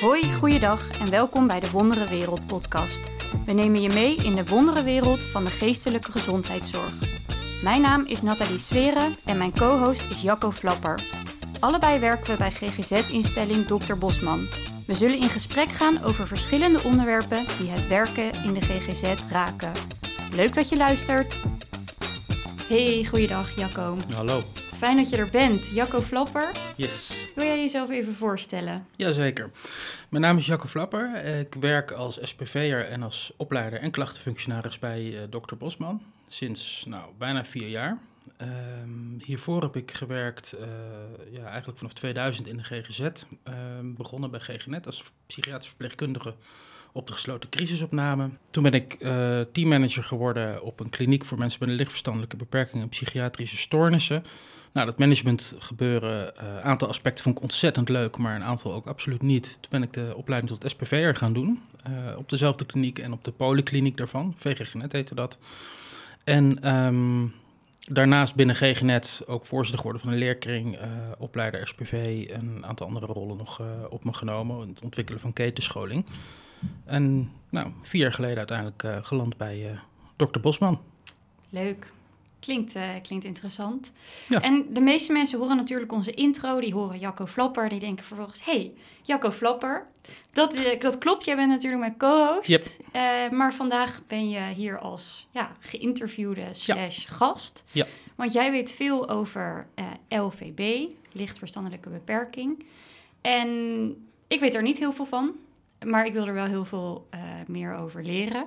Hoi, goeiedag en welkom bij de Wondere Wereld podcast. We nemen je mee in de wondere wereld van de geestelijke gezondheidszorg. Mijn naam is Nathalie Sweren en mijn co-host is Jacco Flapper. Allebei werken we bij GGZ-instelling Dr. Bosman. We zullen in gesprek gaan over verschillende onderwerpen die het werken in de GGZ raken. Leuk dat je luistert. Hey, goeiedag Jacco. Hallo. Fijn dat je er bent. Jacco Flapper, Yes. wil jij jezelf even voorstellen? Jazeker. Mijn naam is Jacco Flapper. Ik werk als SPV'er en als opleider en klachtenfunctionaris bij eh, Dr. Bosman. Sinds nou, bijna vier jaar. Ehm, hiervoor heb ik gewerkt eh, ja, eigenlijk vanaf 2000 in de GGZ. Ehm, begonnen bij GGNet als psychiatrisch verpleegkundige op de gesloten crisisopname. Toen ben ik eh, teammanager geworden op een kliniek voor mensen met een lichtverstandelijke beperking en psychiatrische stoornissen. Nou, dat management gebeuren, een aantal aspecten vond ik ontzettend leuk, maar een aantal ook absoluut niet. Toen ben ik de opleiding tot SPV'er gaan doen, eh, op dezelfde kliniek en op de polykliniek daarvan, VGGNet heette dat. En ehm, daarnaast binnen GGNet ook voorzitter geworden van een leerkring, eh, opleider SPV en een aantal andere rollen nog eh, op me genomen, het ontwikkelen van ketenscholing. En nou, vier jaar geleden uiteindelijk eh, geland bij eh dokter Bosman. Leuk. Klinkt, eh, klinkt interessant. Ja. En de meeste mensen horen natuurlijk onze intro. Die horen Jacco Flapper. Die denken vervolgens, hey, Jacco Flapper. Dat, eh, dat klopt, jij bent natuurlijk mijn co-host. Yep. Eh, maar vandaag ben je hier als ja, geïnterviewde slash gast. Ja. Want jij weet veel over LVB, licht verstandelijke beperking. En ik weet er niet heel veel van. Maar ik wil er wel heel veel meer over leren.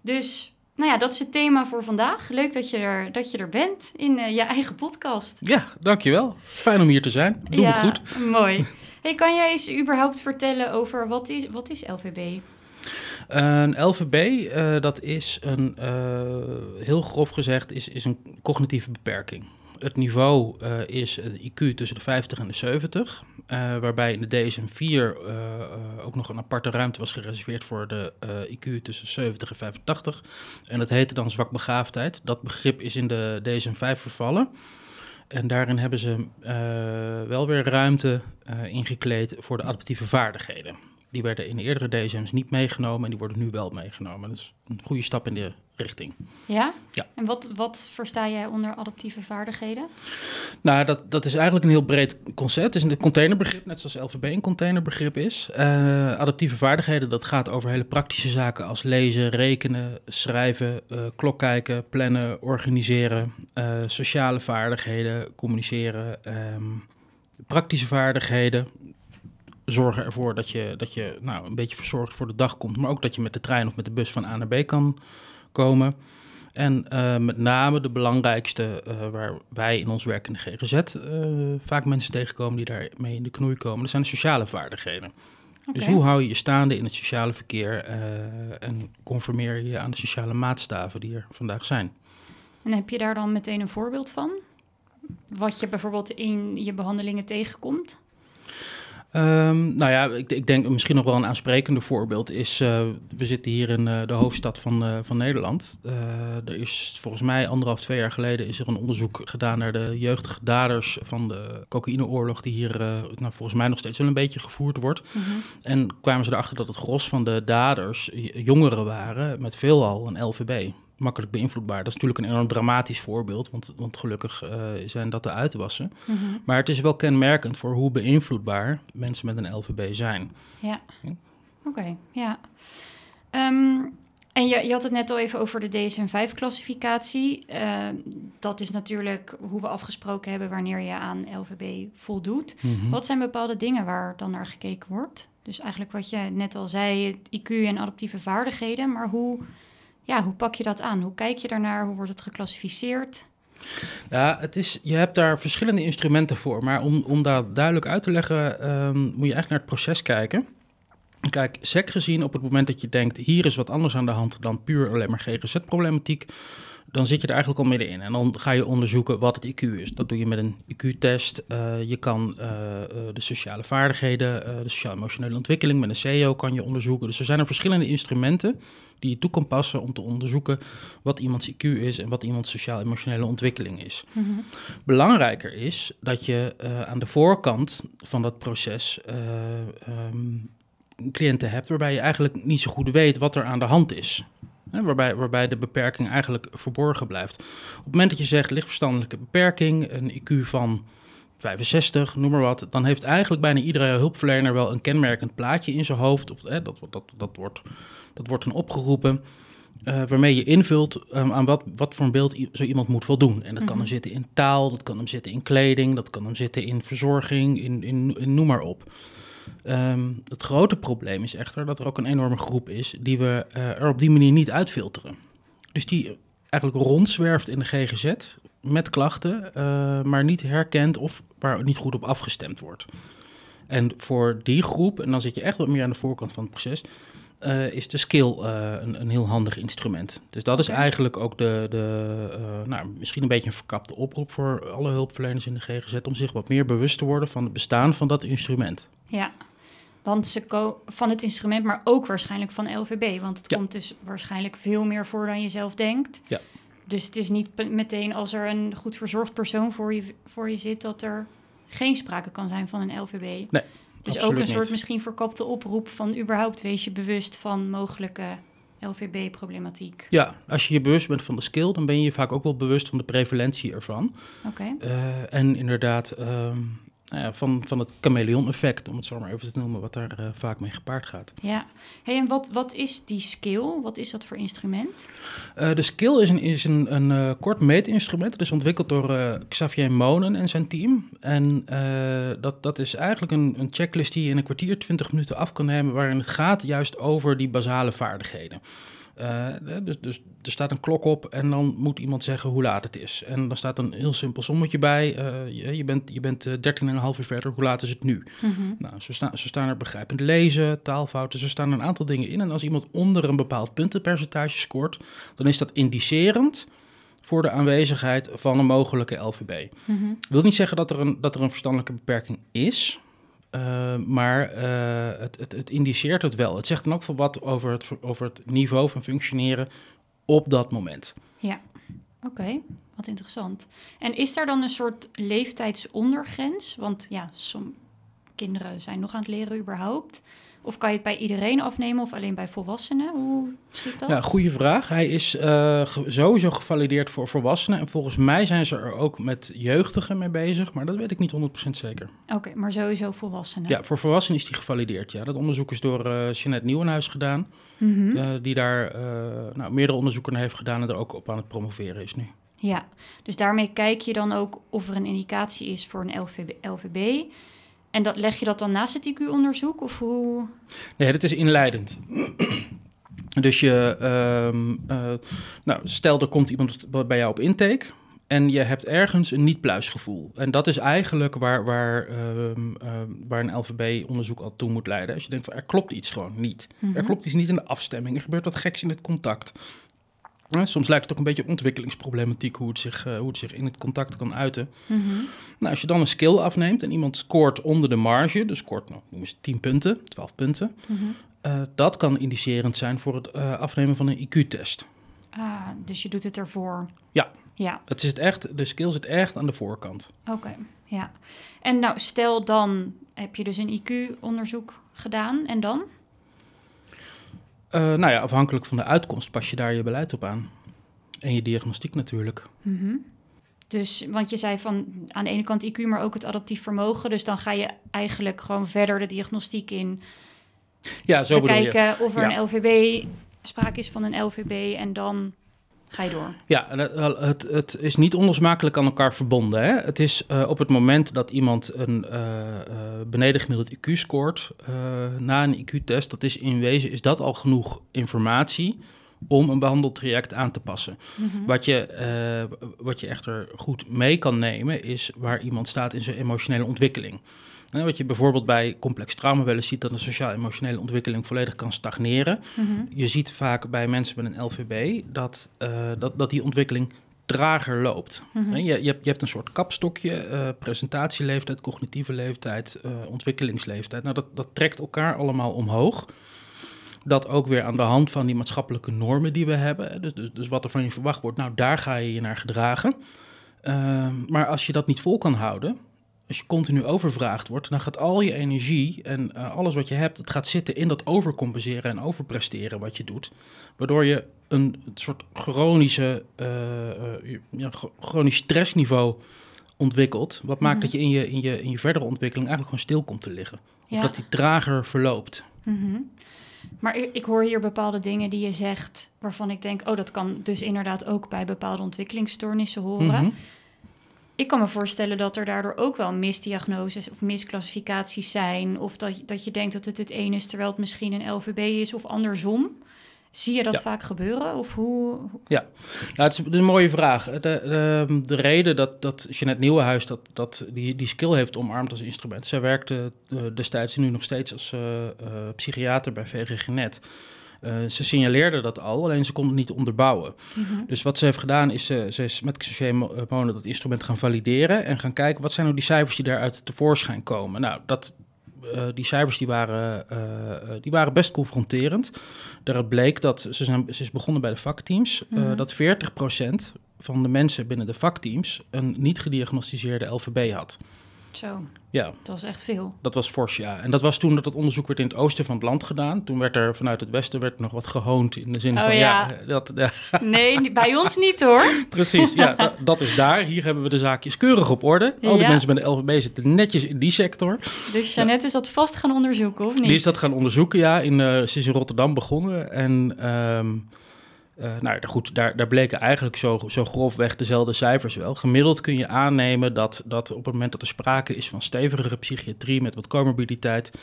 Dus nou ja, dat is het thema voor vandaag. Leuk dat je er, dat je er bent in eh, je eigen podcast. Ja, dankjewel. Fijn om hier te zijn. Doe ja, het goed. mooi. Hey, kan jij eens überhaupt vertellen over wat is, wat is LVB? Een LVB, eh, dat is een, eh, heel grof gezegd, is, is een cognitieve beperking. Het niveau is het IQ tussen de 50 en de 70, eh, waarbij in de DSM-4 eh, eh, ook nog een aparte ruimte was gereserveerd voor de IQ tussen 70 en 85. En dat heette dan zwakbegaafdheid. Dat begrip is in de DSM-5 vervallen. En daarin hebben ze wel weer ruimte ingekleed voor de adaptieve vaardigheden. Die werden in de eerdere DSM's niet meegenomen en die worden nu wel meegenomen. Dat is een goede stap in de richting. Ja? Ja. En wat, wat versta jij onder adaptieve vaardigheden? Nou, dat, dat is eigenlijk een heel breed concept. Het is een containerbegrip, net zoals LVB een containerbegrip is. Eh, adaptieve vaardigheden, dat gaat over hele praktische zaken als lezen, rekenen, schrijven, eh klok kijken, plannen, organiseren, eh, sociale vaardigheden, communiceren, ehm, praktische vaardigheden. Zorgen ervoor dat je, dat je nou, een beetje verzorgd voor de dag komt, maar ook dat je met de trein of met de bus van A naar B kan komen. En eh, met name de belangrijkste, eh, waar wij in ons werk in de GGZ eh, vaak mensen tegenkomen die daarmee in de knoei komen, dat zijn de sociale vaardigheden. Dus hoe hou je je staande in het sociale verkeer en conformeer je je aan de sociale maatstaven die er vandaag zijn? En heb je daar dan meteen een voorbeeld van? Wat je bijvoorbeeld in je behandelingen tegenkomt? Ehm, nou ja, ik, ik denk misschien nog wel een aansprekender voorbeeld is, eh, we zitten hier in eh, de hoofdstad van, eh, van Nederland. Er is volgens mij anderhalf, twee jaar geleden is er een onderzoek gedaan naar de jeugdige daders van de cocaïneoorlog die hier nou, volgens mij nog steeds wel een beetje gevoerd wordt. Mhm. En kwamen ze erachter dat het gros van de daders jongeren waren met veelal een LVB. Makkelijk beïnvloedbaar. Dat is natuurlijk een enorm dramatisch voorbeeld, want, want gelukkig eh, zijn dat de uitwassen. Mhm. Maar het is wel kenmerkend voor hoe beïnvloedbaar mensen met een LVB zijn. Ja. Oké, ja. Ehm, en je, je had het net al even over de DSM-5-classificatie. dat is natuurlijk hoe we afgesproken hebben wanneer je aan LVB voldoet. Mhm. Wat zijn bepaalde dingen waar dan naar gekeken wordt? Dus eigenlijk wat je net al zei, het IQ en adaptieve vaardigheden. Maar hoe, ja, hoe pak je dat aan? Hoe kijk je daarnaar? Hoe wordt het geclassificeerd? Ja, het is, je hebt daar verschillende instrumenten voor. Maar om, om dat duidelijk uit te leggen, ehm, moet je eigenlijk naar het proces kijken. Kijk, sec gezien op het moment dat je denkt, hier is wat anders aan de hand dan puur alleen maar GGZ-problematiek, dan zit je er eigenlijk al middenin. En dan ga je onderzoeken wat het IQ is. Dat doe je met een IQ-test. Eh, je kan eh, eh, de sociale vaardigheden, de sociaal-emotionele ontwikkeling met een CEO kan je onderzoeken. Dus er zijn er verschillende instrumenten die je toe kan passen om te onderzoeken wat iemands IQ is en wat iemands sociaal-emotionele ontwikkeling is. Mhm. Belangrijker is dat je aan de voorkant van dat proces eh, ehm, cliënten hebt waarbij je eigenlijk niet zo goed weet wat er aan de hand is. Hè, waarbij, waarbij de beperking eigenlijk verborgen blijft. Op het moment dat je zegt lichtverstandelijke beperking, een IQ van 65, noem maar wat, dan heeft eigenlijk bijna iedere hulpverlener wel een kenmerkend plaatje in zijn hoofd. Of, hè, dat, dat, dat, wordt, dat wordt dan opgeroepen. Uh, waarmee je invult um, aan wat, wat voor een beeld zo iemand moet voldoen. En dat kan hem zitten in taal, dat kan hem zitten in kleding, dat kan hem zitten in verzorging, in, in, in noem maar op. Um, het grote probleem is echter dat er ook een enorme groep is die we uh, er op die manier niet uitfilteren. Dus die eigenlijk rondzwerft in de GGZ met klachten, uh, maar niet herkent of waar niet goed op afgestemd wordt. En voor die groep, en dan zit je echt wat meer aan de voorkant van het proces, uh, is de skill uh, een, een, heel handig instrument. Dus dat is eigenlijk ook de, de uh, nou, misschien een beetje een verkapte oproep voor alle hulpverleners in de GGZ om zich wat meer bewust te worden van het bestaan van dat instrument. Ja, want ze van het instrument, maar ook waarschijnlijk van LVB. Want het Ja. komt dus waarschijnlijk veel meer voor dan je zelf denkt. Ja. Dus het is niet meteen als er een goed verzorgd persoon voor je, voor je zit, dat er geen sprake kan zijn van een LVB. Nee, dus ook een soort niet. misschien verkapte oproep van überhaupt wees je bewust van mogelijke LVB-problematiek. Ja, als je je bewust bent van de skill, dan ben je je vaak ook wel bewust van de prevalentie ervan. Oké. Eh, en inderdaad, ehm, ja, van, van het chameleon-effect, om het zo maar even te noemen, wat daar eh, vaak mee gepaard gaat. Ja. Hey, en wat, wat is die skill? Wat is dat voor instrument? Eh, de skill is een, is een, een eh, kort meetinstrument. Het is ontwikkeld door eh, Xavier Monen en zijn team. En eh, dat, dat is eigenlijk een, een checklist die je in een kwartier, 20 minuten af kan nemen, waarin het gaat juist over die basale vaardigheden. Eh, dus, dus er staat een klok op en dan moet iemand zeggen hoe laat het is. En dan staat een heel simpel sommetje bij. eh, je, je bent, je bent eh, 13,5 uur verder, hoe laat is het nu? Mhm. Nou, zo, staan zo staan er begrijpend lezen, taalfouten, zo staan er een aantal dingen in. En als iemand onder een bepaald puntenpercentage scoort, dan is dat indicerend voor de aanwezigheid van een mogelijke LVB. Mhm. wil niet zeggen dat er een, dat er een verstandelijke beperking is, eh, maar eh, het, het, het indiceert het wel. Het zegt dan ook veel wat over het, over het niveau van functioneren op dat moment. Oké, wat interessant. En is daar dan een soort leeftijdsondergrens? Want ja, som kinderen zijn nog aan het leren überhaupt. Of kan je het bij iedereen afnemen of alleen bij volwassenen? Hoe zit dat? Ja, goede vraag. Hij is eh, sowieso gevalideerd voor volwassenen. En volgens mij zijn ze er ook met jeugdigen mee bezig, maar dat weet ik niet 100% zeker. Oké, maar sowieso volwassenen. Ja, voor volwassenen is die gevalideerd. Ja, dat onderzoek is door eh Jeanette Nieuwenhuis gedaan, Mhm. eh, die daar nou, meerdere onderzoeken naar heeft gedaan en er ook op aan het promoveren is nu. Ja, dus daarmee kijk je dan ook of er een indicatie is voor een LVB. LVB. En dat, leg je dat dan naast het IQ-onderzoek? Of hoe? Nee, dat is inleidend. Dus je, ehm, eh, nou, stel er komt iemand bij jou op intake en je hebt ergens een niet-pluisgevoel. En dat is eigenlijk waar, waar, ehm, ehm, waar een LVB-onderzoek al toe moet leiden. Als je denkt van er klopt iets gewoon niet. Mhm. Er klopt iets niet in de afstemming, er gebeurt wat geks in het contact. Soms lijkt het ook een beetje op ontwikkelingsproblematiek hoe het zich, eh, hoe het zich in het contact kan uiten. Mhm. Nou, als je dan een skill afneemt en iemand scoort onder de marge, dus scoort nou, noem eens 10 punten, 12 punten, Mhm. eh, dat kan indicerend zijn voor het eh, afnemen van een IQ-test. Ah, dus je doet het ervoor. Ja. Ja, Het is het echt, de skill zit echt aan de voorkant. oké. Ja. En nou, stel dan heb je dus een IQ-onderzoek gedaan en dan? Eh, nou ja, afhankelijk van de uitkomst pas je daar je beleid op aan. En je diagnostiek natuurlijk. Mhm. Dus, want je zei van aan de ene kant IQ, maar ook het adaptief vermogen. Dus dan ga je eigenlijk gewoon verder de diagnostiek in. Ja, zo bedoel je. Bekijken of er Ja. een LVB, sprake is van een LVB en dan ga je door. Ja, het, het, is niet onlosmakelijk aan elkaar verbonden. Hè? Het is eh, op het moment dat iemand een eh eh gemiddeld IQ scoort eh, na een IQ-test, dat is in wezen is dat al genoeg informatie om een behandeltraject aan te passen. Mhm. Wat je, eh, wat je echter goed mee kan nemen, is waar iemand staat in zijn emotionele ontwikkeling. Wat je bijvoorbeeld bij complex trauma wel eens ziet, dat een sociaal-emotionele ontwikkeling volledig kan stagneren. Mhm. Je ziet vaak bij mensen met een LVB dat, eh, dat, dat die ontwikkeling trager loopt. Mhm. Je, je, hebt, je hebt een soort kapstokje, eh, presentatieleeftijd, cognitieve leeftijd, eh, ontwikkelingsleeftijd. Nou, dat, dat trekt elkaar allemaal omhoog. Dat ook weer aan de hand van die maatschappelijke normen die we hebben. Dus, dus, dus wat er van je verwacht wordt, nou daar ga je je naar gedragen. Ehm, maar als je dat niet vol kan houden, als je continu overvraagd wordt, dan gaat al je energie en uh, alles wat je hebt, het gaat zitten in dat overcompenseren en overpresteren wat je doet. Waardoor je een, soort chronische, uh, ja, chronisch stressniveau ontwikkelt. Wat maakt Mhm. dat je in, je in je in je verdere ontwikkeling eigenlijk gewoon stil komt te liggen. Of Ja. dat die trager verloopt. Mhm. Maar ik, ik hoor hier bepaalde dingen die je zegt, waarvan ik denk, oh, dat kan dus inderdaad ook bij bepaalde ontwikkelingsstoornissen horen. Mhm. Ik kan me voorstellen dat er daardoor ook wel misdiagnoses of misclassificaties zijn. Of dat, dat je denkt dat het het een is, terwijl het misschien een LVB is of andersom. Zie je dat Ja. vaak gebeuren? Of hoe? hoe- Nou, het is een mooie vraag. De, de, de reden dat, dat Jeanette Nieuwenhuis dat, dat die, die skill heeft omarmd als instrument. Zij werkte eh, destijds en nu nog steeds als eh, eh, psychiater bij VGG Net. Eh, ze signaleerde dat al, alleen ze kon het niet onderbouwen. Mhm. Dus wat ze heeft gedaan is, eh, ze is met Xavier eh, Monen dat instrument gaan valideren en gaan kijken wat zijn nou die cijfers die daaruit tevoorschijn komen. Nou, dat, die cijfers die waren, die waren best confronterend. Daaruit bleek dat, ze, zijn, ze is begonnen bij de vakteams, Mhm. dat 40% van de mensen binnen de vakteams een niet gediagnosticeerde LVB had. Zo, Ja, dat was echt veel. dat was fors, ja. En dat was toen dat het onderzoek werd in het oosten van het land gedaan. Toen werd er vanuit het westen werd nog wat gehoond in de zin Oh, van, ja. ja, dat, ja, Nee, bij ons niet hoor. Precies, ja, dat, dat is daar. Hier hebben we de zaakjes keurig op orde. Al die Ja. mensen bij de LVB zitten netjes in die sector. Dus Jeannette is dat vast gaan onderzoeken, of niet? Die is dat gaan onderzoeken, ja. In, eh, ze is in Rotterdam begonnen. En ehm, eh, nou goed, daar, daar bleken eigenlijk zo, zo grofweg dezelfde cijfers wel. Gemiddeld kun je aannemen dat, dat op het moment dat er sprake is van stevigere psychiatrie met wat comorbiditeit,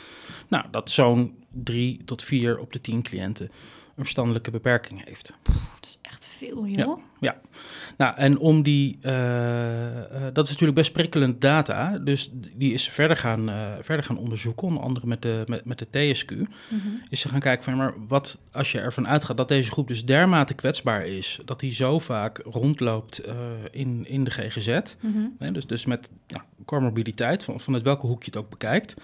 nou, dat zo'n drie tot vier op de tien cliënten een verstandelijke beperking heeft. Veel, joh. Nou, en om die, eh, eh, dat is natuurlijk best prikkelend data, dus die is verder gaan, eh, verder gaan onderzoeken, onder andere met de, met, met de TSQ, Mhm. is ze gaan kijken van, maar wat als je ervan uitgaat dat deze groep dus dermate kwetsbaar is, dat die zo vaak rondloopt in, in de GGZ, Mhm. dus, dus met ja, comorbiditeit, van, vanuit welke hoek je het ook bekijkt,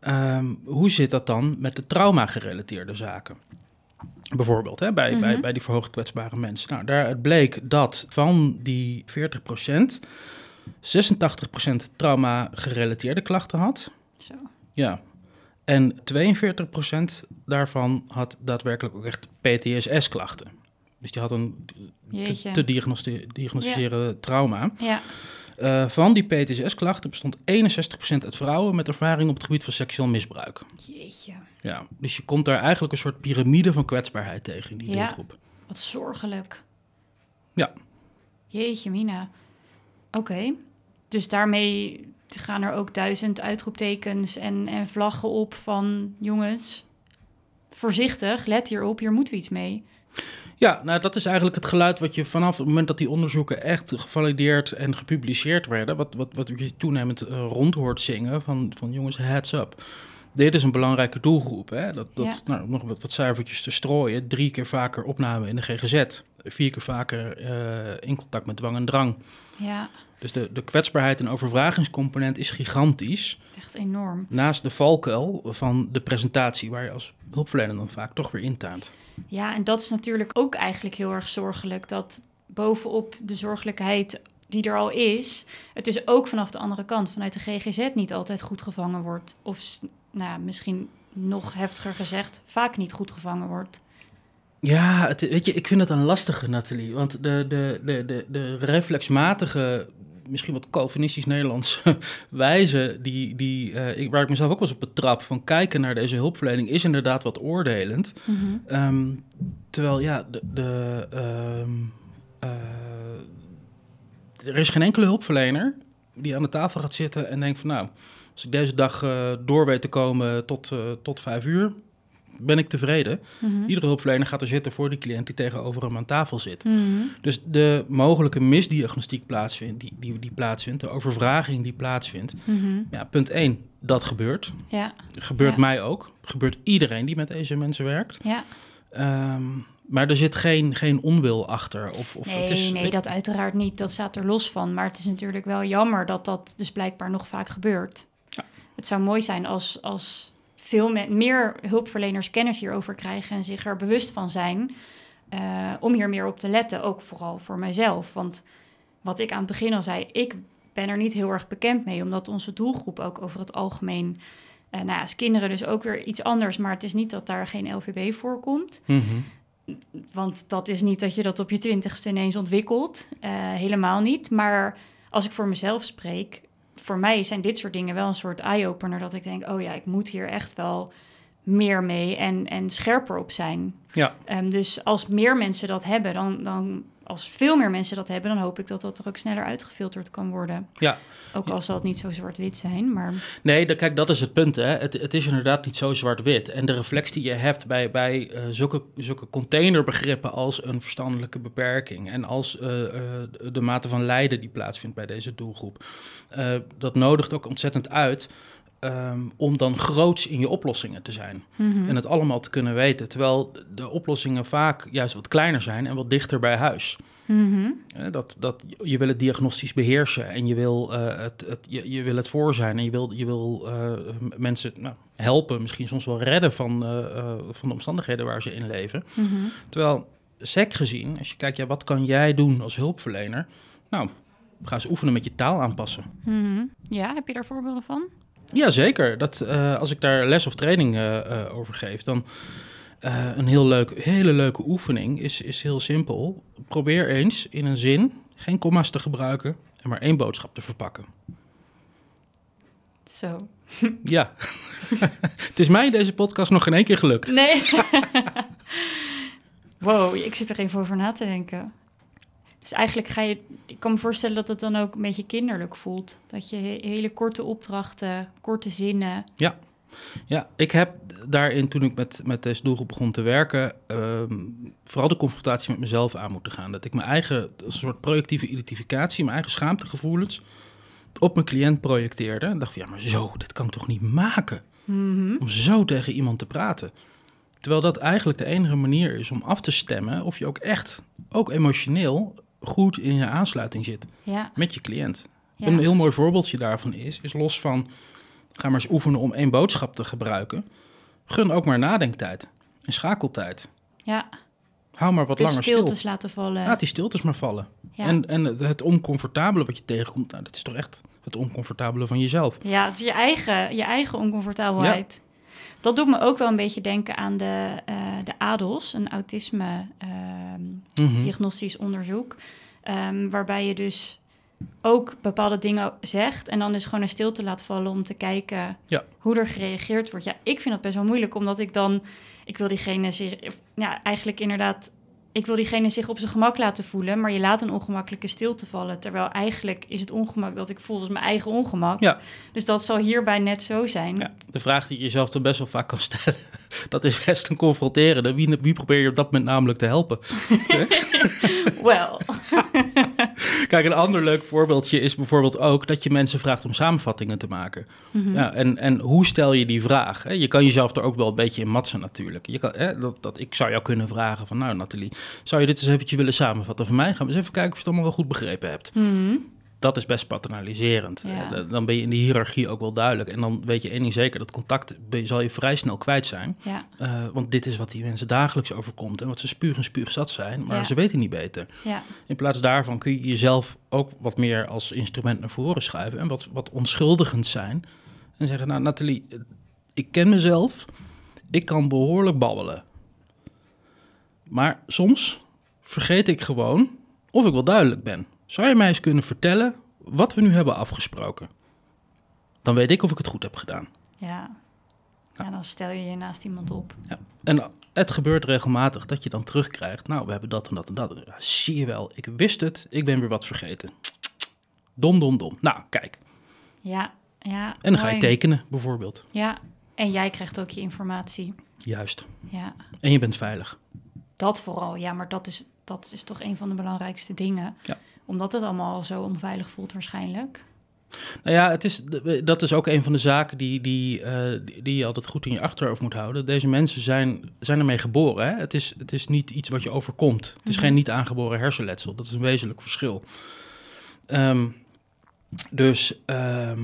Ehm, hoe zit dat dan met de trauma-gerelateerde zaken? Bijvoorbeeld hè, bij, bij, Mhm. bij die verhoogd kwetsbare mensen. Nou, daar het bleek dat van die 40%, 86% trauma-gerelateerde klachten had. Zo. Ja. En 42% daarvan had daadwerkelijk ook echt PTSS-klachten. Dus die had een te, te diagnosti- diagnosticeren trauma. Ja, Eh, van die PTSS-klachten bestond 61% uit vrouwen met ervaring op het gebied van seksueel misbruik. jeetje. Ja, dus je komt daar eigenlijk een soort piramide van kwetsbaarheid tegen in die Ja. doelgroep. Wat zorgelijk. Ja. Jeetje, Mina. Oké. Dus daarmee gaan er ook duizend uitroeptekens en, en vlaggen op van... jongens, voorzichtig, let hierop, hier moeten we iets mee. Ja, nou dat is eigenlijk het geluid wat je vanaf het moment dat die onderzoeken echt gevalideerd en gepubliceerd werden, wat, wat, wat je toenemend eh, rond hoort zingen van, van jongens, heads up. Dit is een belangrijke doelgroep. Hè? Dat, dat, nou, nog wat, wat cijfertjes te strooien. Drie keer vaker opname in de GGZ. Vier keer vaker eh, in contact met dwang en drang. Ja, Dus de, de kwetsbaarheid en overvragingscomponent is gigantisch. echt enorm. Naast de valkuil van de presentatie, waar je als hulpverlener dan vaak toch weer intuint. Ja, en dat is natuurlijk ook eigenlijk heel erg zorgelijk. Dat bovenop de zorgelijkheid die er al is, het dus ook vanaf de andere kant, vanuit de GGZ, niet altijd goed gevangen wordt. Of nou, misschien nog heftiger gezegd, vaak niet goed gevangen wordt. Ja, het, weet je, ik vind het een lastige, Nathalie. Want de, de, de, de, de reflexmatige, misschien wat Calvinistisch Nederlands wijze, die, die, ik, waar ik mezelf ook wel eens op betrap, van kijken naar deze hulpverlening, is inderdaad wat oordelend. Ehm, terwijl, ja, de, de, ehm, eh, er is geen enkele hulpverlener die aan de tafel gaat zitten en denkt van, nou, als ik deze dag eh, door weet te komen tot, tot vijf uur, ben ik tevreden. Mhm. Iedere hulpverlener gaat er zitten voor die cliënt die tegenover hem aan tafel zit. Mhm. Dus de mogelijke misdiagnostiek plaatsvindt, die, die, die plaatsvindt, de overvraging die plaatsvindt. Mhm. Ja, punt 1, dat gebeurt. Ja, Gebeurt Ja. mij ook. Gebeurt iedereen die met deze mensen werkt. ja. Ehm, maar er zit geen, geen onwil achter. Of, of Nee, het is, nee, dat uiteraard niet. Dat staat er los van. Maar het is natuurlijk wel jammer dat dat dus blijkbaar nog vaak gebeurt. Ja. Het zou mooi zijn als, als veel me- meer hulpverleners kennis hierover krijgen en zich er bewust van zijn. eh, om hier meer op te letten, ook vooral voor mijzelf. Want wat ik aan het begin al zei, ik ben er niet heel erg bekend mee, omdat onze doelgroep ook over het algemeen... Uh, nou ja, als kinderen dus ook weer iets anders, maar het is niet dat daar geen LVB voorkomt. Mhm. Want dat is niet dat je dat op je twintigste ineens ontwikkelt. Uh, helemaal niet. Maar als ik voor mezelf spreek, voor mij zijn dit soort dingen wel een soort eye-opener. Dat ik denk, oh ja, ik moet hier echt wel meer mee en, en scherper op zijn. Ja. Um, dus als meer mensen dat hebben, dan, dan als veel meer mensen dat hebben, dan hoop ik dat dat er ook sneller uitgefilterd kan worden. Ja. Ook al zal het niet zo zwart-wit zijn, maar... Nee, de, kijk, dat is het punt. Hè. Het, het is inderdaad niet zo zwart-wit. En de reflex die je hebt bij, bij uh, zulke, zulke containerbegrippen als een verstandelijke beperking... en als uh, uh, de mate van lijden die plaatsvindt bij deze doelgroep... dat nodigt ook ontzettend uit Um, om dan groots in je oplossingen te zijn. Mm -hmm. En het allemaal te kunnen weten. Terwijl de oplossingen vaak juist wat kleiner zijn en wat dichter bij huis. Mm -hmm. dat, dat, je wil het diagnostisch beheersen en je wil, uh, het, het, je, je, wil het voor zijn. En je wil, je wil uh, mensen nou, helpen, misschien soms wel redden van, uh, van de omstandigheden waar ze in leven. Mm -hmm. Terwijl, sec gezien, als je kijkt, ja, wat kan jij doen als hulpverlener? Nou, ga eens oefenen met je taal aanpassen. -hmm. Ja, heb je daar voorbeelden van? Ja, zeker. Dat, uh, als ik daar les of training uh, uh, over geef, dan een heel leuk, hele leuke oefening is, is heel simpel. Probeer eens in een zin geen komma's te gebruiken en maar één boodschap te verpakken. Zo. Ja. Het is mij deze podcast nog geen één keer gelukt. Nee. wow, ik zit er even over na te denken. Dus eigenlijk ga je, ik kan me voorstellen dat het dan ook een beetje kinderlijk voelt. Dat je hele korte opdrachten, korte zinnen. Ja, ja ik heb daarin, toen ik met, met deze doelgroep begon te werken, um, vooral de confrontatie met mezelf aan moeten gaan. Dat ik mijn eigen, een soort projectieve identificatie, mijn eigen schaamtegevoelens op mijn cliënt projecteerde. En dacht van, ja, maar zo, dit kan ik toch niet maken? Mm -hmm. Om zo tegen iemand te praten. Terwijl dat eigenlijk de enige manier is om af te stemmen of je ook echt, ook emotioneel, goed in je aansluiting zit ja. met je cliënt. Ja. Een heel mooi voorbeeldje daarvan is, is los van, ga maar eens oefenen om één boodschap te gebruiken. Gun ook maar nadenktijd en schakeltijd. Ja. Hou maar wat dus langer stiltes stil. laten vallen. Laat die stiltes maar vallen. Ja. En, en het, het oncomfortabele wat je tegenkomt, nou, dat is toch echt het oncomfortabele van jezelf. Ja, het is je eigen, je eigen oncomfortabelheid. Dat doet me ook wel een beetje denken aan de, uh, de ADOS, een autisme uh, Mhm. diagnostisch onderzoek. Um, waarbij je dus ook bepaalde dingen zegt en dan dus gewoon een stilte laat vallen om te kijken ja. hoe er gereageerd wordt. Ja, ik vind dat best wel moeilijk, omdat ik dan, ik wil diegene ja, eigenlijk inderdaad, ik wil diegene zich op zijn gemak laten voelen, maar je laat een ongemakkelijke stilte vallen. Terwijl eigenlijk is het ongemak dat ik voel als mijn eigen ongemak. Ja. Dus dat zal hierbij net zo zijn. Ja, de vraag die je jezelf toch best wel vaak kan stellen, dat is best een confronterende. Wie, wie probeer je op dat moment namelijk te helpen? Wel. Kijk, een ander leuk voorbeeldje is bijvoorbeeld ook dat je mensen vraagt om samenvattingen te maken. Mhm. Ja, en, en hoe stel je die vraag? Hè? Je kan jezelf er ook wel een beetje in matsen natuurlijk. Je kan, hè, dat, dat, ik zou jou kunnen vragen van, nou Nathalie, zou je dit eens eventjes willen samenvatten voor mij? Gaan we eens even kijken of je het allemaal wel goed begrepen hebt. Mhm. Dat is best paternaliserend. Ja. Eh, Dan ben je in de hiërarchie ook wel duidelijk. En dan weet je één ding zeker, dat contact zal je vrij snel kwijt zijn. Ja, Eh, want dit is wat die mensen dagelijks overkomt. En wat ze spuug en spuug zat zijn, maar Ja. ze weten niet beter. ja, In plaats daarvan kun je jezelf ook wat meer als instrument naar voren schuiven en wat, wat onschuldigend zijn. En zeggen, nou Nathalie, ik ken mezelf, ik kan behoorlijk babbelen. Maar soms vergeet ik gewoon of ik wel duidelijk ben. Zou je mij eens kunnen vertellen wat we nu hebben afgesproken? Dan weet ik of ik het goed heb gedaan. ja. Ja, dan stel je je naast iemand op. Ja. En het gebeurt regelmatig dat je dan terugkrijgt. Nou, we hebben dat en dat en dat. Ja, zie je wel, ik wist het, ik ben weer wat vergeten. Dom, dom, dom. Nou, kijk. Ja, ja. En dan ga je tekenen, bijvoorbeeld. Ja, en jij krijgt ook je informatie. Juist. Ja, En je bent veilig. dat vooral. Ja, maar dat is, dat is toch een van de belangrijkste dingen. Ja. Omdat het allemaal zo onveilig voelt waarschijnlijk. Nou ja, het is, dat is ook een van de zaken die, die, eh, die, die je altijd goed in je achterhoofd moet houden. Deze mensen zijn, zijn ermee geboren. Hè? Het, is, het is niet iets wat je overkomt. Het is Mhm. geen niet aangeboren hersenletsel. Dat is een wezenlijk verschil. Ehm, dus ehm,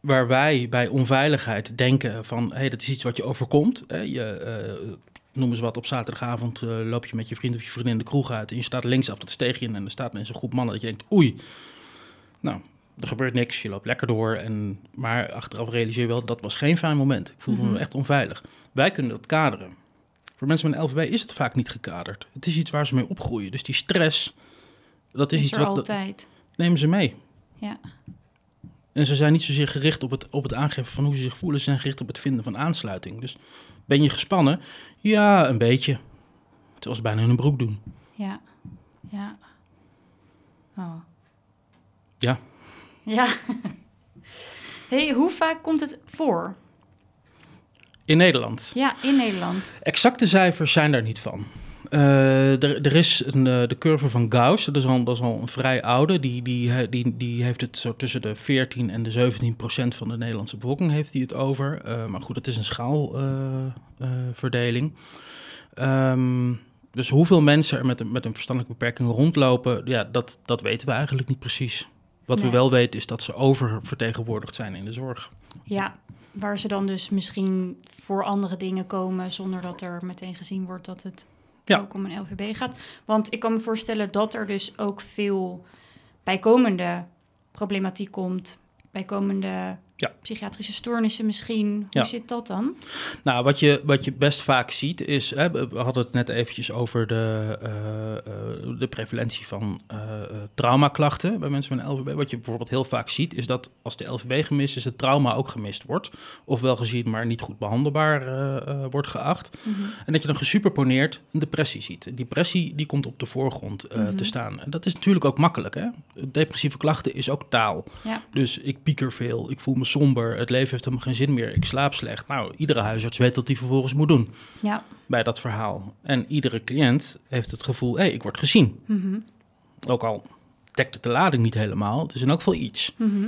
waar wij bij onveiligheid denken van... hé, hey, dat is iets wat je overkomt. Hè? Je, eh, noem eens wat, op zaterdagavond eh, loop je met je vriend of je vriendin de kroeg uit... en je staat linksaf dat steegje in en er staat ineens een groep mannen dat je denkt... oei, nou, er gebeurt niks, je loopt lekker door. En, maar achteraf realiseer je wel, dat was geen fijn moment. Ik voelde Mhm. me echt onveilig. Wij kunnen dat kaderen. Voor mensen met een LVB is het vaak niet gekaderd. Het is iets waar ze mee opgroeien. Dus die stress, dat is, Is, iets wat altijd. nemen ze mee. Ja. En ze zijn niet zozeer gericht op het, op het aangeven van hoe ze zich voelen. Ze zijn gericht op het vinden van aansluiting. Dus ben je gespannen? Ja, een beetje. Het was bijna in een broek doen. Ja. Ja. Oh. Ja. Ja. hey, hoe vaak komt het voor? In Nederland. Ja, in Nederland. Exacte cijfers zijn daar niet van. Eh, er, er is een, eh, de curve van Gauss, dat is al, dat is al een vrij oude. Die, die, die, die heeft het zo tussen de 14 en de 17 procent van de Nederlandse bevolking heeft die het over. Eh, maar goed, het is een schaalverdeling. Ehm, dus hoeveel mensen er met een, met een verstandelijke beperking rondlopen, ja, dat, dat weten we eigenlijk niet precies. Wat Nee. we wel weten is dat ze oververtegenwoordigd zijn in de zorg. Ja, waar ze dan dus misschien voor andere dingen komen zonder dat er meteen gezien wordt dat het Ja. ook om een LVB gaat. Want ik kan me voorstellen dat er dus ook veel bijkomende problematiek komt, bijkomende Ja. psychiatrische stoornissen misschien. Hoe Ja. zit dat dan? Nou, wat je, wat je best vaak ziet is, hè, we hadden het net eventjes over de, eh, eh, de prevalentie van eh, traumaklachten bij mensen met een LVB. Wat je bijvoorbeeld heel vaak ziet, is dat als de LVB gemist is, het trauma ook gemist wordt. Ofwel gezien, maar niet goed behandelbaar eh, eh, wordt geacht. Mhm. En dat je dan gesuperponeerd een depressie ziet. Depressie die komt op de voorgrond eh, Mhm. te staan. En dat is natuurlijk ook makkelijk. Hè? Depressieve klachten is ook taal. Ja. Dus ik pieker veel, ik voel me somber, het leven heeft helemaal geen zin meer, ik slaap slecht. Nou, iedere huisarts weet wat hij vervolgens moet doen Ja. bij dat verhaal. En iedere cliënt heeft het gevoel, hé, ik word gezien. Mhm. Ook al dekt het de lading niet helemaal, het is in elk geval iets. Mhm.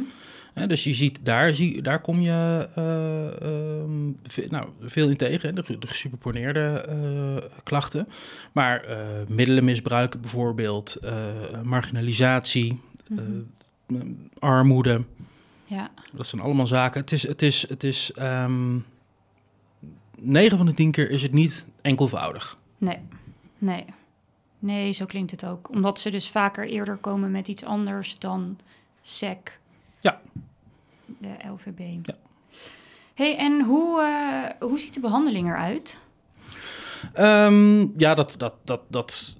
Dus je ziet, daar, zie, daar kom je eh, ehm, ve- nou, veel in tegen, de, de gesuperponeerde eh, klachten. Maar eh, middelenmisbruik bijvoorbeeld, marginalisatie, Mhm. armoede, Ja. dat zijn allemaal zaken. Het is, het is, het is ehm 9 van de 10 keer is het niet enkelvoudig. Nee. Nee. Nee, zo klinkt het ook. Omdat ze dus vaker eerder komen met iets anders dan SEC. Ja. De LVB. Ja. hey, en hoe, eh, hoe ziet de behandeling eruit? Ehm, ja, dat, dat, dat, dat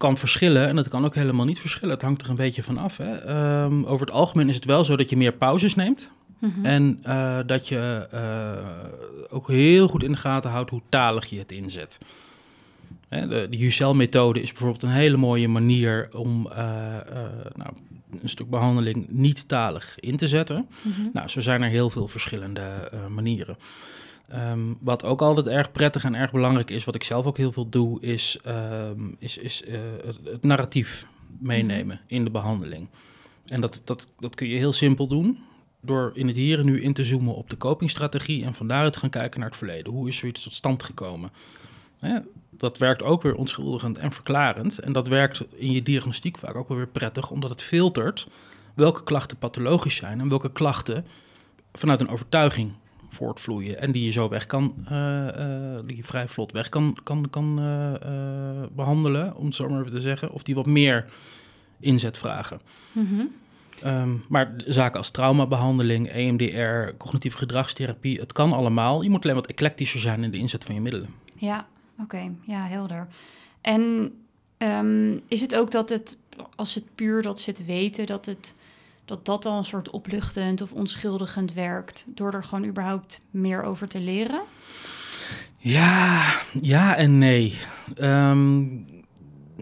kan verschillen en dat kan ook helemaal niet verschillen. Het hangt er een beetje van af. Hè. Ehm, over het algemeen is het wel zo dat je meer pauzes neemt. Mhm. En eh, dat je eh, ook heel goed in de gaten houdt hoe talig je het inzet. Hè, de de UCL-methode is bijvoorbeeld een hele mooie manier om eh, nou, een stuk behandeling niet talig in te zetten. Mhm. Nou, zo zijn er heel veel verschillende manieren. Ehm, wat ook altijd erg prettig en erg belangrijk is, wat ik zelf ook heel veel doe, is, ehm, is, is eh, het, narratief meenemen in de behandeling. En dat, dat, dat kun je heel simpel doen door in het hier en nu in te zoomen op de copingstrategie en van daaruit te gaan kijken naar het verleden. Hoe is zoiets tot stand gekomen? Hè, dat werkt ook weer onschuldigend en verklarend. En dat werkt in je diagnostiek vaak ook wel weer prettig, omdat het filtert welke klachten pathologisch zijn en welke klachten vanuit een overtuiging voortvloeien. En die je zo weg kan, eh, eh, die je vrij vlot weg kan, kan, kan eh, eh, behandelen, om het zo maar even te zeggen. Of die wat meer inzet vragen. Mhm. Ehm, maar zaken als traumabehandeling, EMDR, cognitieve gedragstherapie, het kan allemaal. Je moet alleen wat eclectischer zijn in de inzet van je middelen. Ja, oké. Ja, helder. En ehm, is het ook dat het, als het puur dat ze het weten, dat het dat dat al een soort opluchtend of onschuldigend werkt, door er gewoon überhaupt meer over te leren? Ja, ja en nee. Ehm,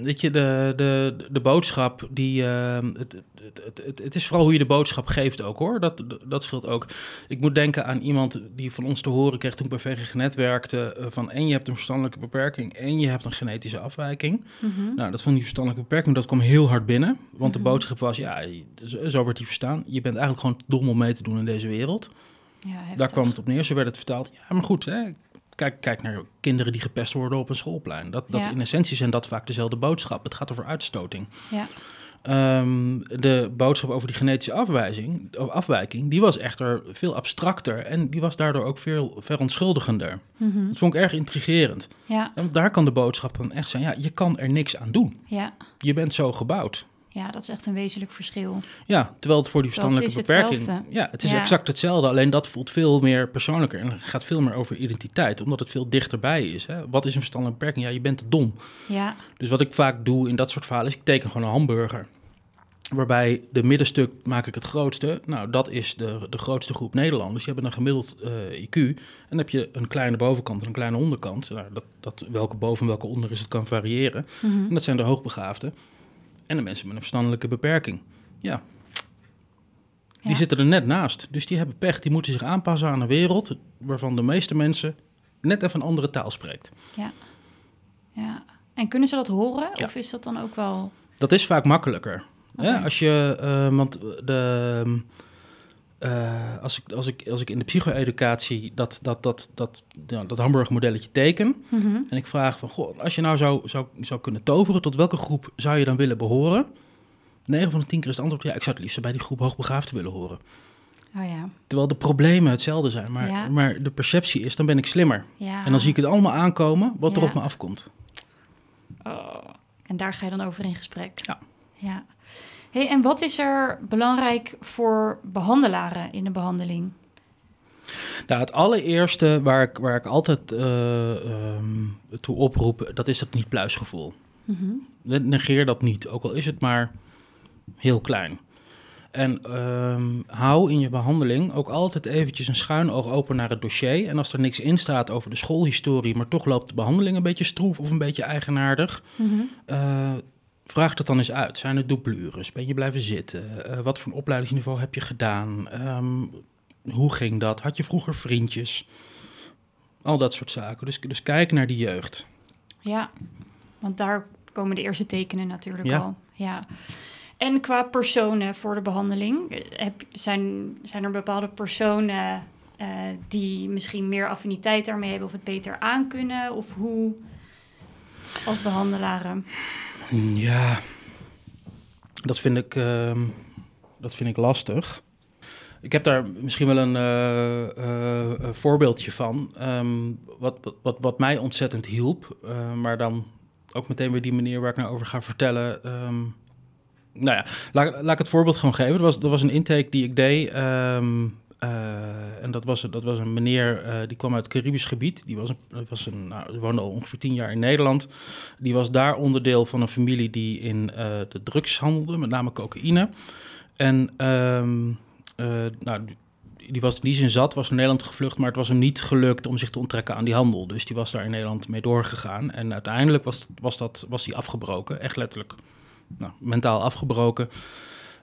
weet je, de, de, de boodschap, die, ehm, het, het, het, het, is vooral hoe je de boodschap geeft ook hoor. Dat, dat scheelt ook. Ik moet denken aan iemand die van ons te horen kreeg toen ik bij VGGNet werkte. eh, van één, je hebt een verstandelijke beperking. één, je hebt een genetische afwijking. Mhm. Nou, dat van die verstandelijke beperking, dat kwam heel hard binnen. Want de Mhm. boodschap was, ja, zo, wordt die verstaan. Je bent eigenlijk gewoon te dom om mee te doen in deze wereld. Ja. Daar kwam het op neer, zo werd het vertaald. Ja, maar goed, hè, kijk, kijk naar kinderen die gepest worden op een schoolplein. Dat, dat Ja. In essentie zijn dat vaak dezelfde boodschap. Het gaat over uitstoting. Ja. Ehm, de boodschap over die genetische afwijzing, afwijking, die was echter veel abstracter en die was daardoor ook veel verontschuldigender. Mhm. Dat vond ik erg intrigerend. Ja, En daar kan de boodschap dan echt zijn, ja, je kan er niks aan doen. ja, Je bent zo gebouwd. Ja, dat is echt een wezenlijk verschil. Ja, terwijl het voor die verstandelijke het beperking... hetzelfde. Ja, het is Ja. exact hetzelfde, alleen dat voelt veel meer persoonlijker en gaat veel meer over identiteit, omdat het veel dichterbij is. Hè? Wat is een verstandelijke beperking? Ja, je bent te dom. Ja, Dus wat ik vaak doe in dat soort verhalen is, ik teken gewoon een hamburger. Waarbij de middenstuk maak ik het grootste. Nou, dat is de, de grootste groep Nederlanders. Die hebben een gemiddeld eh, IQ. En dan heb je een kleine bovenkant en een kleine onderkant. Nou, dat, dat, welke boven en welke onder is, het kan variëren. Mhm. En dat zijn de hoogbegaafden. En de mensen met een verstandelijke beperking. Ja, die Ja. zitten er net naast. Dus die hebben pech. Die moeten zich aanpassen aan een wereld waarvan de meeste mensen net even een andere taal spreekt. ja. En kunnen ze dat horen? Ja. Of is dat dan ook wel... Dat is vaak makkelijker. Ja, als je, eh, want de, eh, als, ik, als, ik, als ik in de psycho-educatie dat, dat, dat, dat, ja, dat hamburgermodelletje teken Mhm. en ik vraag van, goh, als je nou zou, zou, zou kunnen toveren, tot welke groep zou je dan willen behoren? 9 van de 10 keer is het antwoord, ja, ik zou het liefst bij die groep hoogbegaafden willen horen. Oh ja, Terwijl de problemen hetzelfde zijn, maar, Ja. maar de perceptie is, dan ben ik slimmer. ja. En dan zie ik het allemaal aankomen wat er op me afkomt. Oh, en daar ga je dan over in gesprek. Ja. ja. Hey, en wat is er belangrijk voor behandelaren in de behandeling? Nou, het allereerste waar ik, waar ik altijd eh, ehm, toe oproep, dat is het niet-pluisgevoel. Mhm. Negeer dat niet, ook al is het maar heel klein. En ehm, hou in je behandeling ook altijd eventjes een schuin oog open naar het dossier. En als er niks in staat over de schoolhistorie, maar toch loopt de behandeling een beetje stroef of een beetje eigenaardig, Mhm. eh, vraag dat dan eens uit. Zijn er doublures? Ben je blijven zitten? Eh, wat voor een opleidingsniveau heb je gedaan? Ehm, hoe ging dat? Had je vroeger vriendjes? Al dat soort zaken. Dus, dus kijk naar die jeugd. Ja, want daar komen de eerste tekenen natuurlijk Ja. al. Ja. En qua personen voor de behandeling, eh, heb, zijn, zijn er bepaalde personen eh, die misschien meer affiniteit daarmee hebben of het beter aankunnen? Of hoe als behandelaren? Ja, dat vind ik, ehm, dat vind ik lastig. Ik heb daar misschien wel een eh, eh, voorbeeldje van. Ehm, wat, wat, wat, mij ontzettend hielp. eh, maar dan ook meteen weer die manier waar ik nou over ga vertellen. Ehm, nou ja, laat, laat ik het voorbeeld gewoon geven. Er was, er was een intake die ik deed. Eh, en dat was, dat was een meneer eh, die kwam uit het Caribisch gebied. Die was een, was een, nou, woonde al ongeveer tien jaar in Nederland. Die was daar onderdeel van een familie die in eh, de drugs handelde, met name cocaïne. En ehm, eh, nou, die- die was in die zin zat, was naar Nederland gevlucht, maar het was hem niet gelukt om zich te onttrekken aan die handel. Dus die was daar in Nederland mee doorgegaan. En uiteindelijk was, was, dat, was die afgebroken, echt letterlijk nou, mentaal afgebroken.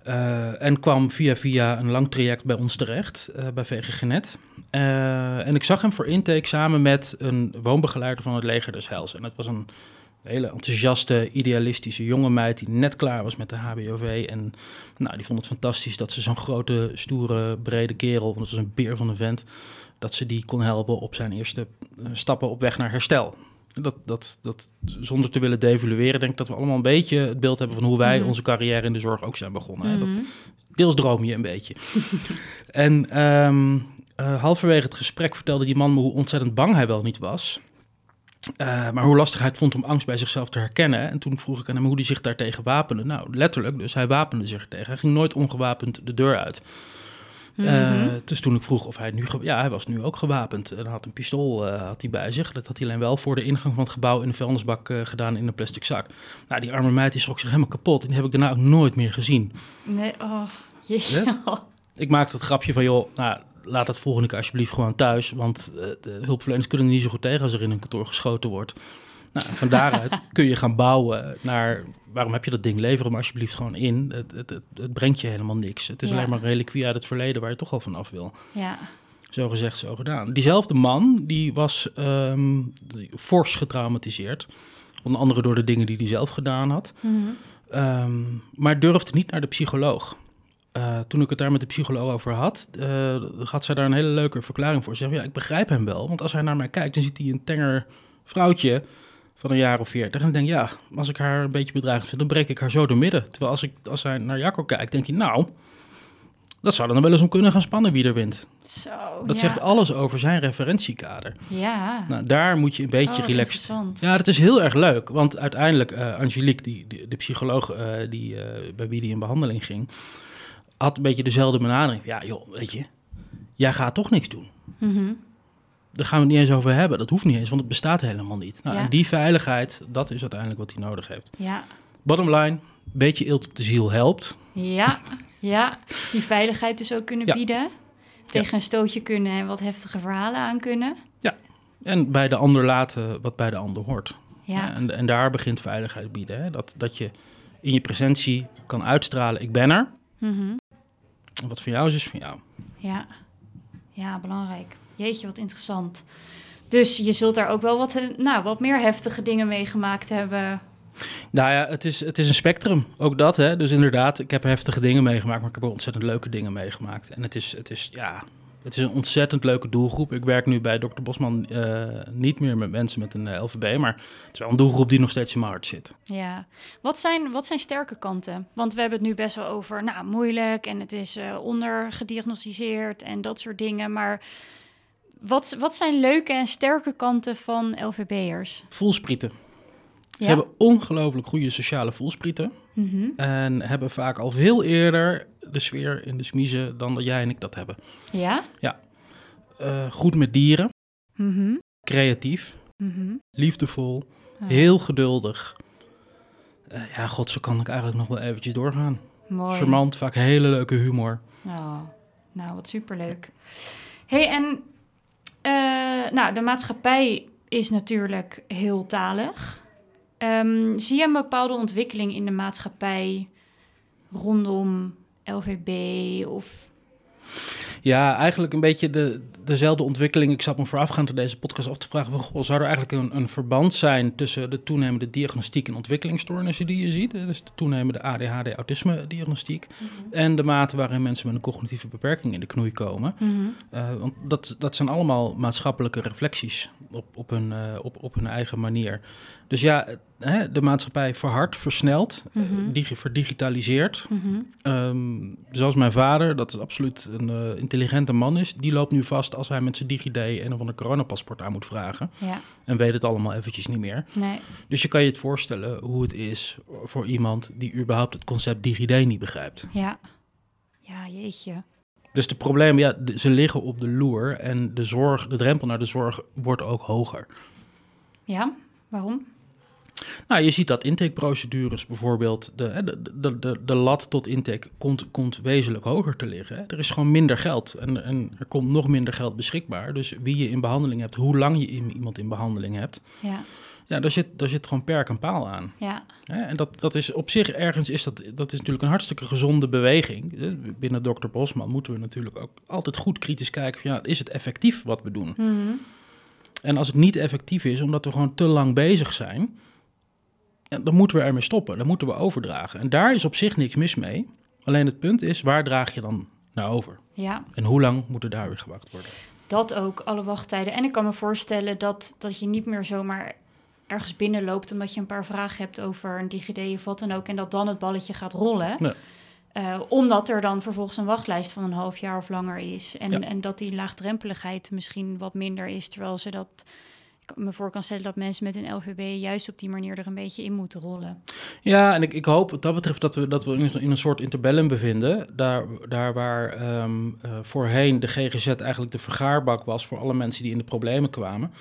Eh, en kwam via via een lang traject bij ons terecht, eh, bij VGG Net. Eh, en ik zag hem voor intake samen met een woonbegeleider van het leger des Heils. En het was een hele enthousiaste, idealistische jonge meid die net klaar was met de HBOV. En nou, die vond het fantastisch dat ze zo'n grote, stoere, brede kerel, want het was een beer van een vent, dat ze die kon helpen op zijn eerste stappen op weg naar herstel. Dat, dat, dat, zonder te willen devalueren, denk ik dat we allemaal een beetje het beeld hebben van hoe wij Mhm. onze carrière in de zorg ook zijn begonnen. hè. Dat, Mhm. deels droom je een beetje. en ehm, eh, halverwege het gesprek vertelde die man me hoe ontzettend bang hij wel niet was. Eh, maar hoe lastig hij het vond om angst bij zichzelf te herkennen. En toen vroeg ik aan hem hoe hij zich daartegen wapende. Nou, letterlijk, dus hij wapende zich ertegen. Hij ging nooit ongewapend de deur uit. Eh, Mhm. dus toen ik vroeg of hij nu... Ja, hij was nu ook gewapend. En had een pistool eh, had hij bij zich. Dat had hij alleen wel voor de ingang van het gebouw in een vuilnisbak eh, gedaan in een plastic zak. Nou, die arme meid die schrok zich helemaal kapot. En die heb ik daarna ook nooit meer gezien. Nee, oh, jeetje. Ik maakte het grapje van, joh, nou, laat het volgende keer alsjeblieft gewoon thuis. Want de hulpverleners kunnen er niet zo goed tegen als er in een kantoor geschoten wordt. Nou, van daaruit kun je gaan bouwen naar, waarom heb je dat ding? Lever hem alsjeblieft gewoon in. Het, het, het, het brengt je helemaal niks. Het is Ja. alleen maar een reliquie uit het verleden waar je toch al van af wil. Ja, Zo gezegd, zo gedaan. Diezelfde man, die was ehm, fors getraumatiseerd. Onder andere door de dingen die hij zelf gedaan had. Mhm. Ehm, maar durfde niet naar de psycholoog. Eh, toen ik het daar met de psycholoog over had, eh, had zij daar een hele leuke verklaring voor. Ze zei, ja, ik begrijp hem wel, want als hij naar mij kijkt, dan ziet hij een tenger vrouwtje van een jaar of veertig. En ik denk, ja, als ik haar een beetje bedreigend vind, dan breek ik haar zo door midden. Terwijl als, ik, als hij naar Jacco kijkt, denk je, nou, Dat zou dan wel eens om kunnen gaan spannen wie er wint. Zo, Dat ja. zegt alles over zijn referentiekader. Ja. Nou, daar moet je een beetje Oh, relaxed... Ja, dat is heel erg leuk. Want uiteindelijk, eh, Angelique, die, die- de psycholoog eh, die, eh, bij wie die in behandeling ging... had een beetje dezelfde benadering. Ja, joh, weet je, jij gaat toch niks doen. Mhm. Daar gaan we het niet eens over hebben. Dat hoeft niet eens, want het bestaat helemaal niet. Nou, Ja. En die veiligheid, dat is uiteindelijk wat hij nodig heeft. Ja. Bottom line, een beetje eelt op de ziel helpt. Ja, ja, die veiligheid dus ook kunnen Ja. bieden. Tegen een stootje kunnen en wat heftige verhalen aan kunnen. En bij de ander laten wat bij de ander hoort. Ja, En, en daar begint veiligheid bieden. Hè? Dat, dat je in je presentie kan uitstralen, ik ben er. Mhm. En wat van jou is, is van jou. ja. ja, belangrijk. Jeetje, wat interessant. Dus je zult daar ook wel wat, nou, wat meer heftige dingen meegemaakt hebben. Nou ja, het is, het is een spectrum, ook dat. Hè? Dus inderdaad, ik heb heftige dingen meegemaakt, maar ik heb ook ontzettend leuke dingen meegemaakt. En het is, het is, ja, het is een ontzettend leuke doelgroep. Ik werk nu bij Dr. Bosman eh, niet meer met mensen met een eh, LVB, maar het is wel een doelgroep die nog steeds in mijn hart zit. Ja, wat zijn, wat zijn sterke kanten? Want we hebben het nu best wel over, nou, moeilijk en het is eh, ondergediagnosticeerd en dat soort dingen. Maar wat, wat zijn leuke en sterke kanten van LVB'ers? Voelsprieten. Ze Ja. hebben ongelooflijk goede sociale voelsprieten. Mhm. En hebben vaak al veel eerder de sfeer in de smiezen dan dat jij en ik dat hebben. Ja? Eh, goed met dieren, Mhm. creatief, Mhm. liefdevol, Oh, heel geduldig. Eh, ja, god, zo kan ik eigenlijk nog wel eventjes doorgaan. mooi. Charmant, vaak hele leuke humor. Oh, nou, wat superleuk. hey, en eh, nou, de maatschappij is natuurlijk heel talig. Ehm, zie je een bepaalde ontwikkeling in de maatschappij rondom LVB of... Ja, eigenlijk een beetje de, dezelfde ontwikkeling. Ik zat me voorafgaand aan deze podcast af te vragen... Goh, zou er eigenlijk een, een verband zijn tussen de toenemende diagnostiek en ontwikkelingsstoornissen die je ziet? Dus de toenemende ADHD-autisme-diagnostiek. En de mate waarin mensen met een cognitieve beperking in de knoei komen. Mhm. Eh, want dat, dat zijn allemaal maatschappelijke reflecties op, op, hun, eh, op, op hun eigen manier. Dus ja, hè, de maatschappij verhardt, versnelt, Mhm. digi- verdigitaliseert. Mhm. Ehm, zoals mijn vader, dat is absoluut een eh, intelligente man is, die loopt nu vast als hij met zijn DigiD een of ander coronapaspoort aan moet vragen. Ja, En weet het allemaal eventjes niet meer. nee. Dus je kan je het voorstellen hoe het is voor iemand die überhaupt het concept DigiD niet begrijpt. Ja. Ja, jeetje. Dus de problemen, ja, ze liggen op de loer en de zorg, de drempel naar de zorg wordt ook hoger. Ja, waarom? Nou, je ziet dat intakeprocedures bijvoorbeeld, de, de, de, de, lat tot intake komt, komt wezenlijk hoger te liggen. Er is gewoon minder geld en, en er komt nog minder geld beschikbaar. Dus wie je in behandeling hebt, hoe lang je iemand in behandeling hebt, Ja, ja, daar zit, daar zit gewoon perk en paal aan. ja. En dat, dat is op zich ergens, is dat, dat is natuurlijk een hartstikke gezonde beweging. Binnen Dr. Bosman moeten we natuurlijk ook altijd goed kritisch kijken van, ja, is het effectief wat we doen? Mhm. En als het niet effectief is, omdat we gewoon te lang bezig zijn, ja, dan moeten we ermee stoppen. Dan moeten we overdragen. En daar is op zich niks mis mee. Alleen het punt is, waar draag je dan naar over? ja. En hoe lang moet er daar weer gewacht worden? Dat ook, alle wachttijden. En ik kan me voorstellen dat, dat je niet meer zomaar ergens binnenloopt omdat je een paar vragen hebt over een DigiD of wat dan ook. En dat dan het balletje gaat rollen. Nee. Eh, omdat er dan vervolgens een wachtlijst van een half jaar of langer is. En, Ja. en dat die laagdrempeligheid misschien wat minder is. Terwijl ze dat. Me voor kan stellen dat mensen met een LVB juist op die manier er een beetje in moeten rollen. Ja, en ik, ik hoop wat dat betreft dat we, dat we in, in een soort interbellum bevinden. Daar, daar waar ehm, eh, voorheen de GGZ eigenlijk de vergaarbak was voor alle mensen die in de problemen kwamen.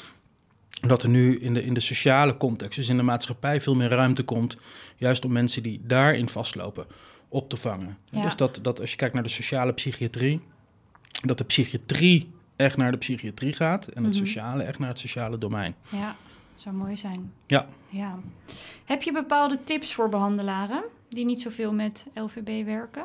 Dat er nu in de, in de sociale context, dus in de maatschappij, veel meer ruimte komt. Juist om mensen die daarin vastlopen op te vangen. Ja. Dus dat, dat als je kijkt naar de sociale psychiatrie, dat de psychiatrie echt naar de psychiatrie gaat en het Mhm. sociale echt naar het sociale domein. Ja, zou mooi zijn. Ja. ja. Heb je bepaalde tips voor behandelaren die niet zoveel met LVB werken?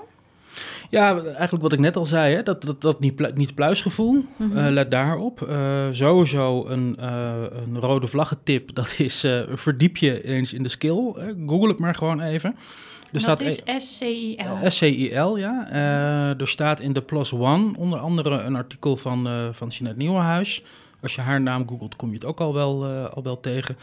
Ja, eigenlijk wat ik net al zei, hè, dat, dat, dat niet, plu- niet pluisgevoel, eh, let daarop. Eh, sowieso een, eh, een rode vlaggentip, dat is verdiep je eens in de skill. Google het maar gewoon even. Er dat staat is e- SCIL. SCIL, ja. Eh, er staat in de Plus One onder andere een artikel van, eh van Jeanette Nieuwenhuis Als je haar naam googelt, kom je het ook al wel, eh, al wel tegen.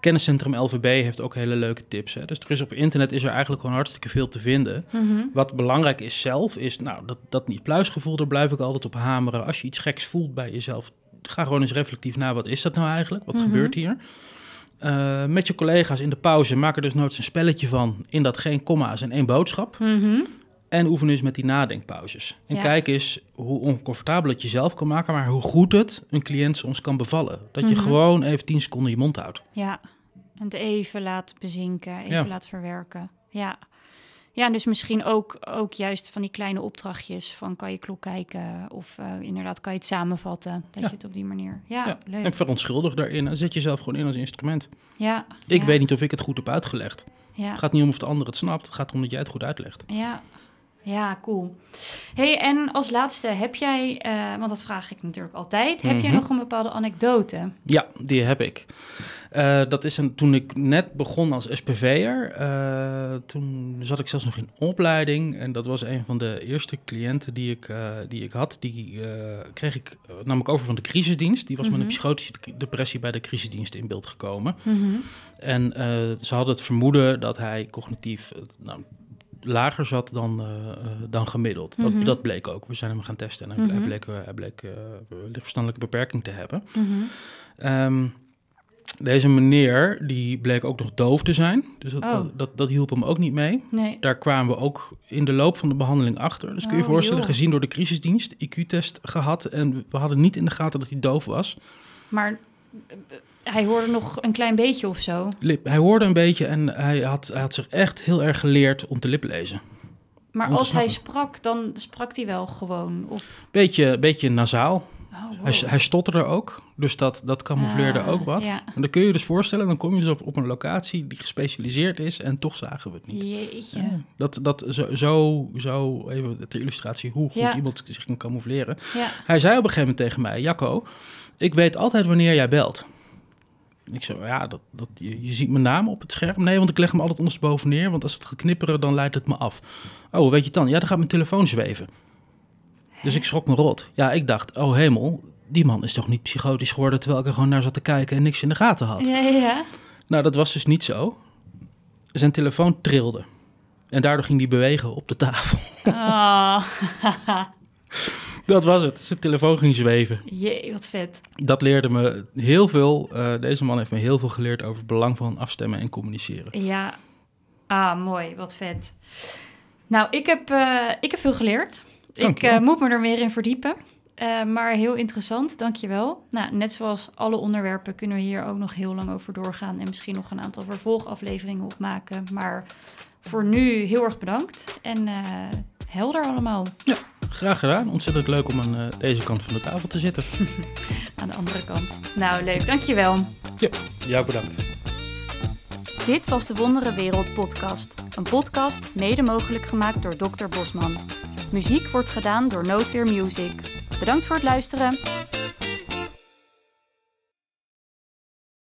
Kenniscentrum LVB heeft ook hele leuke tips. Hè. Dus er is op internet is er eigenlijk gewoon hartstikke veel te vinden. Mhm. Wat belangrijk is zelf, is nou, dat, dat niet pluisgevoel, daar blijf ik altijd op hameren. Als je iets geks voelt bij jezelf, ga gewoon eens reflectief na. Wat is dat nou eigenlijk? Wat Mhm. gebeurt hier? Eh, met je collega's in de pauze maak er dus nooit een spelletje van. In dat geen komma's en één boodschap. Mhm. En oefen eens met die nadenkpauzes. En Ja. kijk eens hoe oncomfortabel het jezelf kan maken, maar hoe goed het een cliënt soms kan bevallen. Dat je Mhm. gewoon even 10 seconden je mond houdt. Ja, en het even laten bezinken, even Ja. laten verwerken. Ja. Ja, dus misschien ook, ook juist van die kleine opdrachtjes van kan je klok kijken of eh, inderdaad kan je het samenvatten. Dat Ja. je het op die manier. Ja, Ja. leuk. En verontschuldig daarin en zet jezelf gewoon in als instrument. Ja, Ik ja, weet niet of ik het goed heb uitgelegd. Ja, Het gaat niet om of de ander het snapt, het gaat erom dat jij het goed uitlegt. ja. Ja, cool. hey, en als laatste, heb jij, eh, want dat vraag ik natuurlijk altijd, heb jij Mhm. nog een bepaalde anekdote? Ja, die heb ik. Eh, dat is een, toen ik net begon als SPV'er. eh, toen zat ik zelfs nog in opleiding. En dat was een van de eerste cliënten die ik, die ik had. Die kreeg ik namelijk over van de crisisdienst. Die was met Mhm. een psychotische depressie bij de crisisdienst in beeld gekomen. Mhm. En ze hadden het vermoeden dat hij cognitief nou, lager zat dan, eh, eh, dan gemiddeld. Mhm. dat, dat bleek ook. We zijn hem gaan testen en hij, Mhm. bleek, eh, hij bleek lichtverstandelijke beperking te hebben. Mhm. Ehm, deze meneer, die bleek ook nog doof te zijn. Dus dat, Oh. dat, dat, dat hielp hem ook niet mee. Nee. Daar kwamen we ook in de loop van de behandeling achter. Dus kun je je Oh, voorstellen, joh. gezien door de crisisdienst, IQ-test gehad. En we hadden niet in de gaten dat hij doof was. Maar hij hoorde nog een klein beetje of zo. Lip, hij hoorde een beetje en hij had, hij had zich echt heel erg geleerd om te liplezen. Maar Om als hij sprak, dan sprak hij wel gewoon. Of, Beetje, beetje nasaal. oh, wow. Hij, hij stotterde ook, dus dat, dat camoufleerde Ah, ook wat. ja. En dan kun je je dus voorstellen, dan kom je dus op, op een locatie die gespecialiseerd is en toch zagen we het niet. Jeetje. Ja, dat, dat zo, zo, zo, even ter illustratie, hoe goed Ja. iemand zich kan camoufleren. Hij zei op een gegeven moment tegen mij, Jacco, ik weet altijd wanneer jij belt. Ik zei, ja, dat, dat, je, je ziet mijn naam op het scherm. Nee, want ik leg hem altijd ondersteboven neer, want als het gaat knipperen, dan leidt het me af. Oh, weet je het dan? Ja, dan gaat mijn telefoon zweven. Dus ik schrok me rot. Ja, ik dacht, oh hemel, die man is toch niet psychotisch geworden terwijl ik er gewoon naar zat te kijken en niks in de gaten had. Ja, ja, ja. Nou, dat was dus niet zo. Zijn telefoon trilde. En daardoor ging hij bewegen op de tafel. Ah. Dat was het. Zijn telefoon ging zweven. Jee, wat vet. Dat leerde me heel veel. eh, deze man heeft me heel veel geleerd over het belang van afstemmen en communiceren. Ja. Ah, mooi. Wat vet. Nou, ik heb, eh, ik heb veel geleerd. Dank ik eh, moet me er meer in verdiepen. Maar heel interessant, dankjewel. Nou, net zoals alle onderwerpen kunnen we hier ook nog heel lang over doorgaan... en misschien nog een aantal vervolgafleveringen opmaken. Maar voor nu heel erg bedankt en helder allemaal Graag gedaan. Ontzettend leuk om aan eh, deze kant van de tafel te zitten. aan de andere kant. Nou, leuk. Dankjewel. Ja, bedankt. Dit was de Wondere Wereld podcast. Een podcast mede mogelijk gemaakt door Dr. Bosman. Muziek wordt gedaan door Noodweer Music. Bedankt voor het luisteren.